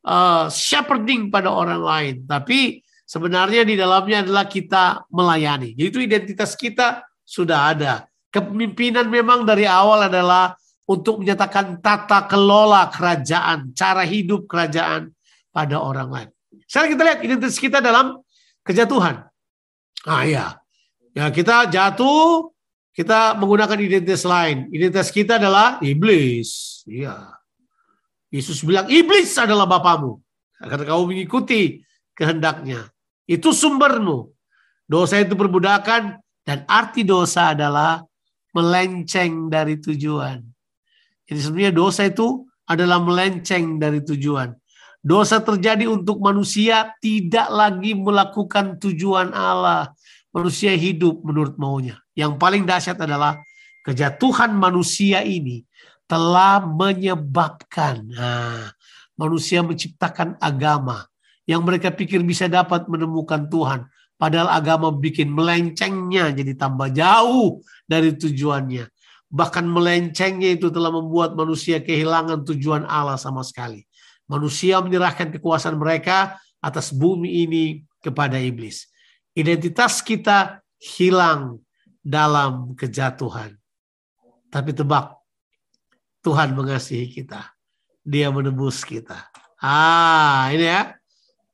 uh, shepherding pada orang lain, tapi sebenarnya di dalamnya adalah kita melayani. Jadi itu identitas kita sudah ada Kepemimpinan memang dari awal adalah untuk menyatakan tata kelola kerajaan, cara hidup kerajaan pada orang lain. Sekarang kita lihat identitas kita dalam kejatuhan. Ah ya, ya kita jatuh, kita menggunakan identitas lain. Identitas kita adalah iblis. Iya. Yesus bilang iblis adalah bapamu. Karena kamu mengikuti kehendaknya. Itu sumbermu. Dosa itu perbudakan dan arti dosa adalah melenceng dari tujuan. Jadi sebenarnya dosa itu adalah melenceng dari tujuan. Dosa terjadi untuk manusia tidak lagi melakukan tujuan Allah. Manusia hidup menurut maunya. Yang paling dahsyat adalah kejatuhan manusia ini telah menyebabkan nah, Manusia menciptakan agama yang mereka pikir bisa dapat menemukan Tuhan. Padahal agama bikin melencengnya jadi tambah jauh dari tujuannya. Bahkan melencengnya itu telah membuat manusia kehilangan tujuan Allah sama sekali. Manusia menyerahkan kekuasaan mereka atas bumi ini kepada iblis. Identitas kita hilang dalam kejatuhan. Tapi tebak, Tuhan mengasihi kita. Dia menebus kita. Ah, ini ya.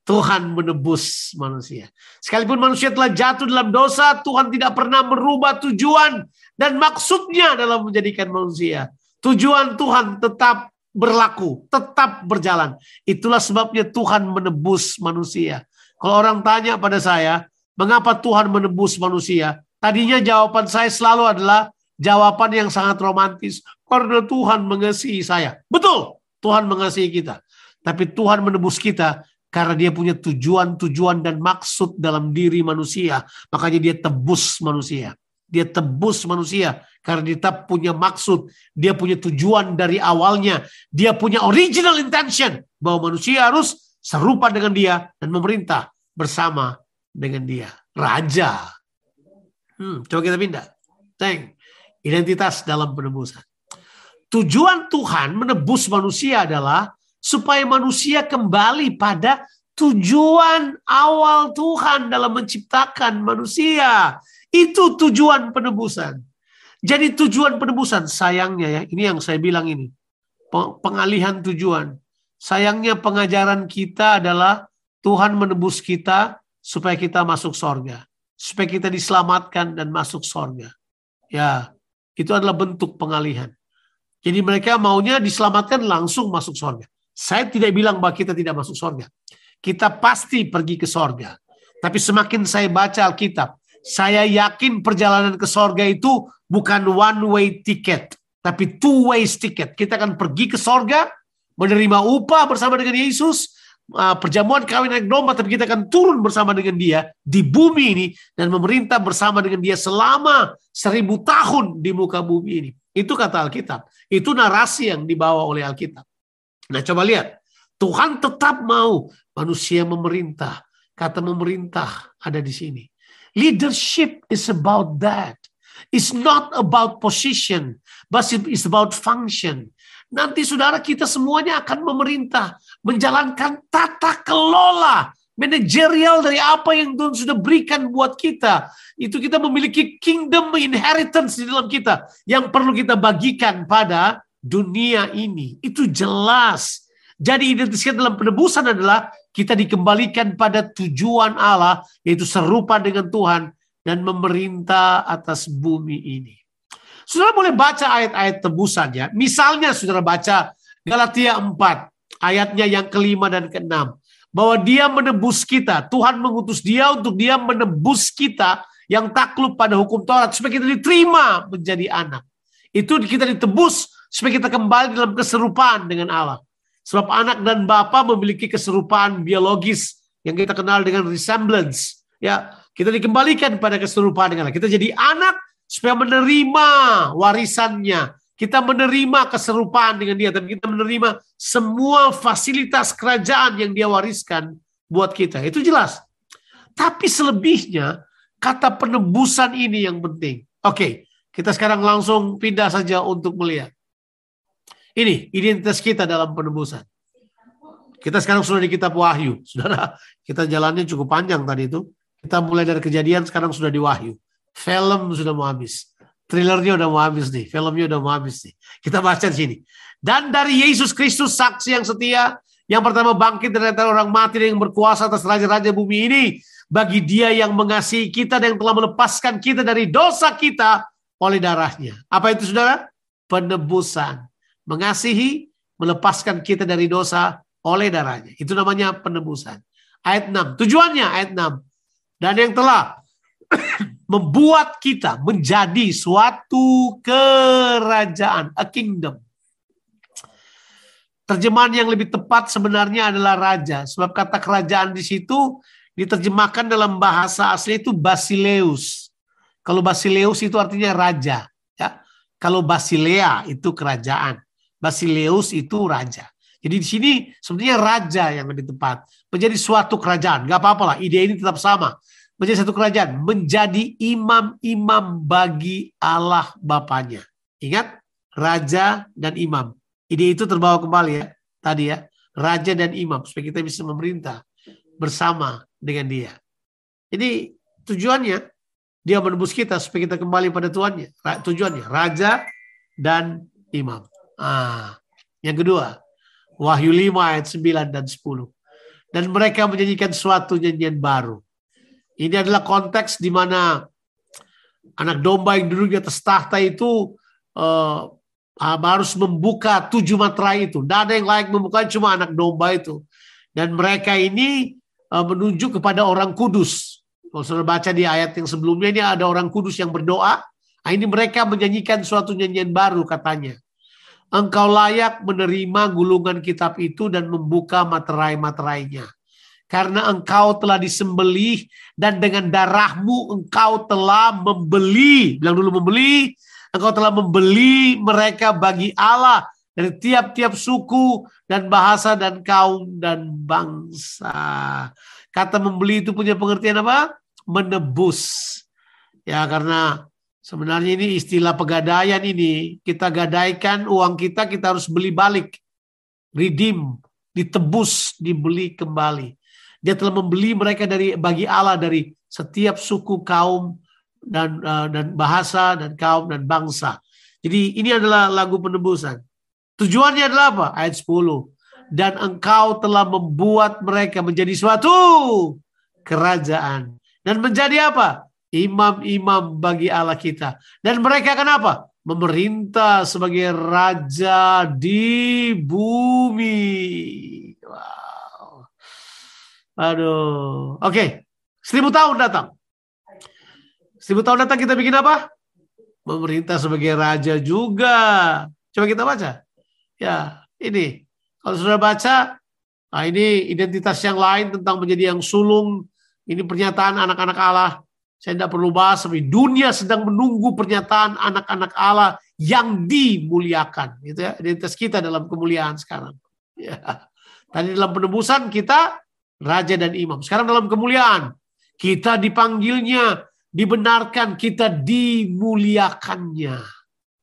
Tuhan menebus manusia. Sekalipun manusia telah jatuh dalam dosa, Tuhan tidak pernah merubah tujuan dan maksudnya dalam menjadikan manusia. Tujuan Tuhan tetap berlaku, tetap berjalan. Itulah sebabnya Tuhan menebus manusia. Kalau orang tanya pada saya, mengapa Tuhan menebus manusia? Tadinya jawaban saya selalu adalah jawaban yang sangat romantis. Karena Tuhan mengasihi saya. Betul, Tuhan mengasihi kita. Tapi Tuhan menebus kita karena dia punya tujuan-tujuan dan maksud dalam diri manusia. Makanya dia tebus manusia. Dia tebus manusia karena dia punya maksud. Dia punya tujuan dari awalnya. Dia punya original intention bahwa manusia harus serupa dengan dia dan memerintah bersama dengan dia. Raja. Hmm, coba kita pindah. Thank. Identitas dalam penebusan. Tujuan Tuhan menebus manusia adalah supaya manusia kembali pada tujuan awal Tuhan dalam menciptakan manusia. Itu tujuan penebusan. Jadi tujuan penebusan, sayangnya ya, ini yang saya bilang ini. Pengalihan tujuan. Sayangnya pengajaran kita adalah Tuhan menebus kita supaya kita masuk sorga. Supaya kita diselamatkan dan masuk sorga. Ya, itu adalah bentuk pengalihan. Jadi mereka maunya diselamatkan langsung masuk sorga. Saya tidak bilang bahwa kita tidak masuk sorga. Kita pasti pergi ke sorga. Tapi semakin saya baca Alkitab, saya yakin perjalanan ke sorga itu bukan one way ticket, tapi two way ticket. Kita akan pergi ke sorga, menerima upah bersama dengan Yesus, uh, perjamuan kawin naik domba, tapi kita akan turun bersama dengan dia di bumi ini dan memerintah bersama dengan dia selama seribu tahun di muka bumi ini. Itu kata Alkitab. Itu narasi yang dibawa oleh Alkitab. Nah coba lihat, Tuhan tetap mau manusia memerintah. Kata memerintah ada di sini. Leadership is about that. It's not about position, but it's about function. Nanti saudara kita semuanya akan memerintah, menjalankan tata kelola manajerial dari apa yang Tuhan sudah berikan buat kita. Itu kita memiliki kingdom inheritance di dalam kita yang perlu kita bagikan pada dunia ini. Itu jelas. Jadi identitas dalam penebusan adalah kita dikembalikan pada tujuan Allah, yaitu serupa dengan Tuhan dan memerintah atas bumi ini. Saudara boleh baca ayat-ayat tebusan ya. Misalnya saudara baca Galatia 4, ayatnya yang kelima dan keenam. Bahwa dia menebus kita, Tuhan mengutus dia untuk dia menebus kita yang takluk pada hukum Taurat supaya kita diterima menjadi anak. Itu kita ditebus supaya kita kembali dalam keserupaan dengan Allah. Sebab anak dan bapa memiliki keserupaan biologis yang kita kenal dengan resemblance. Ya, kita dikembalikan pada keserupaan dengan Allah. Kita jadi anak supaya menerima warisannya. Kita menerima keserupaan dengan dia, tapi kita menerima semua fasilitas kerajaan yang dia wariskan buat kita. Itu jelas. Tapi selebihnya, kata penebusan ini yang penting. Oke, kita sekarang langsung pindah saja untuk melihat. Ini identitas kita dalam penebusan. Kita sekarang sudah di kitab Wahyu. Saudara, kita jalannya cukup panjang tadi itu. Kita mulai dari kejadian, sekarang sudah di Wahyu. Film sudah mau habis. Thrillernya udah mau habis nih. Filmnya udah mau habis nih. Kita baca di sini. Dan dari Yesus Kristus saksi yang setia, yang pertama bangkit dari antara orang mati dan yang berkuasa atas raja-raja bumi ini. Bagi dia yang mengasihi kita dan yang telah melepaskan kita dari dosa kita oleh darahnya. Apa itu saudara? Penebusan mengasihi, melepaskan kita dari dosa oleh darahnya. Itu namanya penebusan. Ayat 6. Tujuannya ayat 6. Dan yang telah membuat kita menjadi suatu kerajaan, a kingdom. Terjemahan yang lebih tepat sebenarnya adalah raja, sebab kata kerajaan di situ diterjemahkan dalam bahasa asli itu basileus. Kalau basileus itu artinya raja, ya. Kalau basilea itu kerajaan. Basileus itu raja. Jadi di sini sebenarnya raja yang lebih tepat. Menjadi suatu kerajaan. Gak apa-apa lah, ide ini tetap sama. Menjadi satu kerajaan. Menjadi imam-imam bagi Allah Bapaknya. Ingat, raja dan imam. Ide itu terbawa kembali ya. Tadi ya. Raja dan imam. Supaya kita bisa memerintah bersama dengan dia. Jadi tujuannya dia menembus kita supaya kita kembali pada tuannya. Tujuannya raja dan imam. Ah, yang kedua, Wahyu 5 ayat 9 dan 10. Dan mereka menyanyikan suatu nyanyian baru. Ini adalah konteks di mana anak domba yang duduk di atas tahta itu uh, harus membuka tujuh materai itu. Tidak ada yang layak membuka cuma anak domba itu. Dan mereka ini uh, menunjuk kepada orang kudus. Kalau saudara baca di ayat yang sebelumnya ini ada orang kudus yang berdoa. Nah, ini mereka menyanyikan suatu nyanyian baru katanya. Engkau layak menerima gulungan kitab itu dan membuka materai-materainya. Karena engkau telah disembelih dan dengan darahmu engkau telah membeli. Bilang dulu membeli. Engkau telah membeli mereka bagi Allah dari tiap-tiap suku dan bahasa dan kaum dan bangsa. Kata membeli itu punya pengertian apa? Menebus. Ya karena Sebenarnya ini istilah pegadaian ini, kita gadaikan uang kita, kita harus beli balik. Redeem, ditebus, dibeli kembali. Dia telah membeli mereka dari bagi Allah dari setiap suku kaum dan uh, dan bahasa dan kaum dan bangsa. Jadi ini adalah lagu penebusan. Tujuannya adalah apa? Ayat 10. Dan engkau telah membuat mereka menjadi suatu kerajaan. Dan menjadi apa? Imam-imam bagi Allah kita. Dan mereka kenapa? Memerintah sebagai raja di bumi. Wow. Aduh. Oke. Okay. Seribu tahun datang. Seribu tahun datang kita bikin apa? Memerintah sebagai raja juga. Coba kita baca. Ya, ini. Kalau sudah baca, nah ini identitas yang lain tentang menjadi yang sulung. Ini pernyataan anak-anak Allah saya tidak perlu bahas, tapi dunia sedang menunggu pernyataan anak-anak Allah yang dimuliakan. Gitu ya, identitas kita dalam kemuliaan sekarang. Ya. Tadi dalam penebusan kita raja dan imam. Sekarang dalam kemuliaan kita dipanggilnya, dibenarkan, kita dimuliakannya.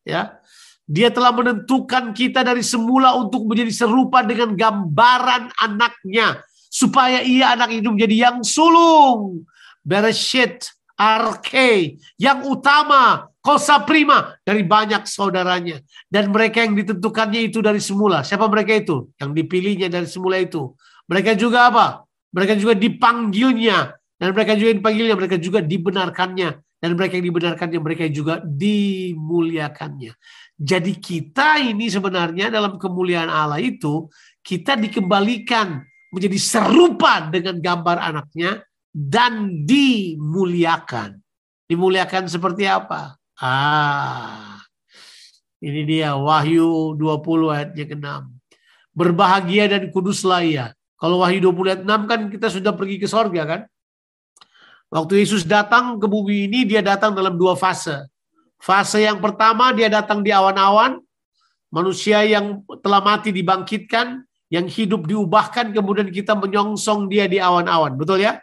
Ya, dia telah menentukan kita dari semula untuk menjadi serupa dengan gambaran anaknya. Supaya ia anak itu menjadi yang sulung. Bereshit arke, yang utama, kosa prima dari banyak saudaranya. Dan mereka yang ditentukannya itu dari semula. Siapa mereka itu? Yang dipilihnya dari semula itu. Mereka juga apa? Mereka juga dipanggilnya. Dan mereka juga dipanggilnya, mereka juga dibenarkannya. Dan mereka yang dibenarkannya, mereka juga dimuliakannya. Jadi kita ini sebenarnya dalam kemuliaan Allah itu, kita dikembalikan menjadi serupa dengan gambar anaknya dan dimuliakan. Dimuliakan seperti apa? Ah, ini dia Wahyu 20 ayatnya ke-6. Berbahagia dan kuduslah ia. Kalau Wahyu 20 ayat 6 kan kita sudah pergi ke sorga kan? Waktu Yesus datang ke bumi ini, dia datang dalam dua fase. Fase yang pertama, dia datang di awan-awan. Manusia yang telah mati dibangkitkan, yang hidup diubahkan, kemudian kita menyongsong dia di awan-awan. Betul ya?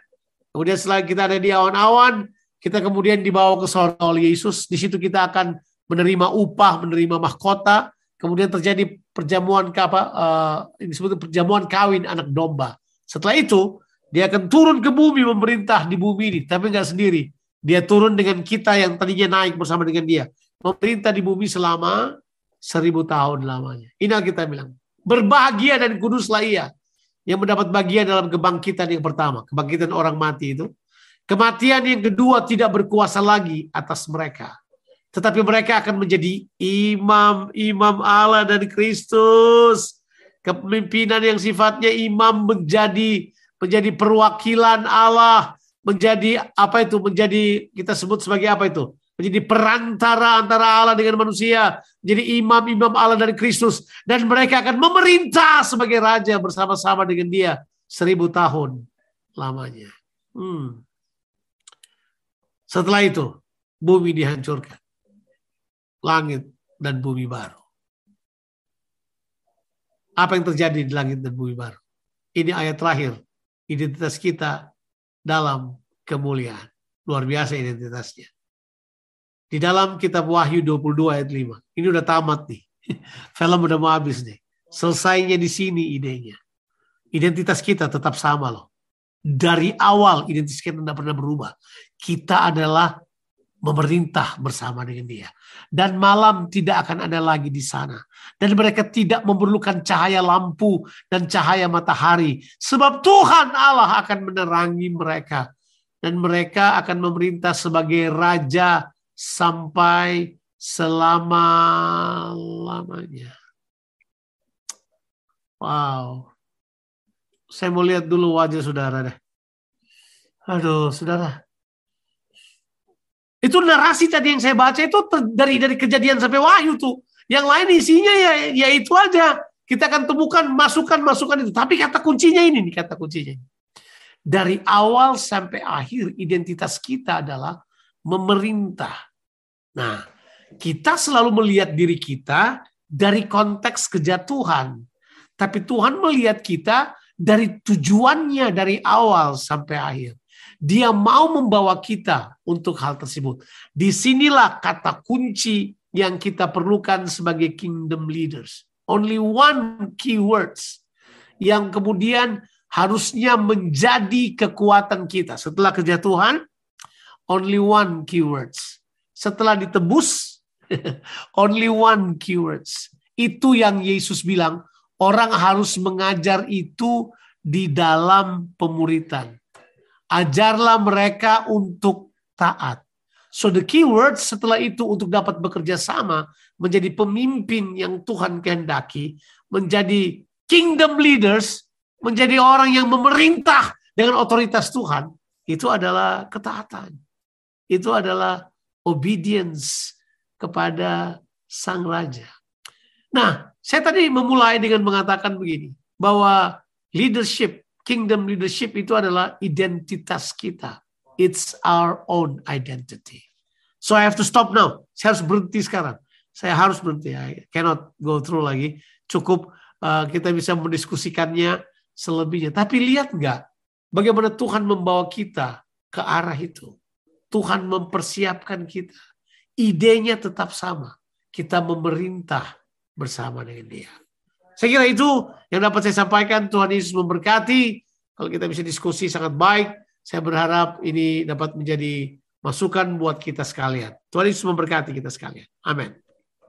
Kemudian setelah kita ada di awan-awan, kita kemudian dibawa ke sorga oleh Yesus. Di situ kita akan menerima upah, menerima mahkota. Kemudian terjadi perjamuan apa? Uh, ini disebut perjamuan kawin anak domba. Setelah itu, dia akan turun ke bumi memerintah di bumi ini, tapi nggak sendiri. Dia turun dengan kita yang tadinya naik bersama dengan dia. Memerintah di bumi selama seribu tahun lamanya. Ini kita bilang. Berbahagia dan kuduslah ia yang mendapat bagian dalam kebangkitan yang pertama, kebangkitan orang mati itu. Kematian yang kedua tidak berkuasa lagi atas mereka. Tetapi mereka akan menjadi imam-imam Allah dan Kristus. Kepemimpinan yang sifatnya imam menjadi menjadi perwakilan Allah, menjadi apa itu? Menjadi kita sebut sebagai apa itu? Menjadi perantara antara Allah dengan manusia, menjadi imam-imam Allah dari Kristus, dan mereka akan memerintah sebagai raja bersama-sama dengan Dia seribu tahun lamanya. Hmm. Setelah itu, bumi dihancurkan, langit dan bumi baru. Apa yang terjadi di langit dan bumi baru? Ini ayat terakhir. Identitas kita dalam kemuliaan. Luar biasa identitasnya. Di dalam kitab Wahyu 22 ayat 5. Ini udah tamat nih. Film udah mau habis nih. Selesainya di sini idenya. Identitas kita tetap sama loh. Dari awal identitas kita tidak pernah berubah. Kita adalah memerintah bersama dengan dia. Dan malam tidak akan ada lagi di sana. Dan mereka tidak memerlukan cahaya lampu dan cahaya matahari. Sebab Tuhan Allah akan menerangi mereka. Dan mereka akan memerintah sebagai raja sampai selama-lamanya. Wow. Saya mau lihat dulu wajah saudara deh. Aduh, saudara. Itu narasi tadi yang saya baca itu dari dari kejadian sampai wahyu tuh. Yang lain isinya ya ya itu aja. Kita akan temukan masukan-masukan itu. Tapi kata kuncinya ini nih kata kuncinya. Dari awal sampai akhir identitas kita adalah memerintah. Nah, kita selalu melihat diri kita dari konteks kejatuhan. Tapi Tuhan melihat kita dari tujuannya dari awal sampai akhir. Dia mau membawa kita untuk hal tersebut. Di sinilah kata kunci yang kita perlukan sebagai kingdom leaders. Only one key words yang kemudian harusnya menjadi kekuatan kita. Setelah kejatuhan, only one key words. Setelah ditebus, only one key words. Itu yang Yesus bilang, orang harus mengajar itu di dalam pemuritan. Ajarlah mereka untuk taat. So the key word setelah itu untuk dapat bekerja sama menjadi pemimpin yang Tuhan kehendaki, menjadi kingdom leaders, menjadi orang yang memerintah dengan otoritas Tuhan, itu adalah ketaatan. Itu adalah obedience kepada sang raja. Nah, saya tadi memulai dengan mengatakan begini, bahwa leadership kingdom leadership itu adalah identitas kita. It's our own identity. So I have to stop now. Saya harus berhenti sekarang. Saya harus berhenti. I cannot go through lagi. Cukup uh, kita bisa mendiskusikannya selebihnya. Tapi lihat nggak bagaimana Tuhan membawa kita ke arah itu. Tuhan mempersiapkan kita. Idenya tetap sama. Kita memerintah bersama dengan dia. Saya kira itu yang dapat saya sampaikan. Tuhan Yesus memberkati. Kalau kita bisa diskusi sangat baik, saya berharap ini dapat menjadi masukan buat kita sekalian. Tuhan Yesus memberkati kita sekalian. Amin.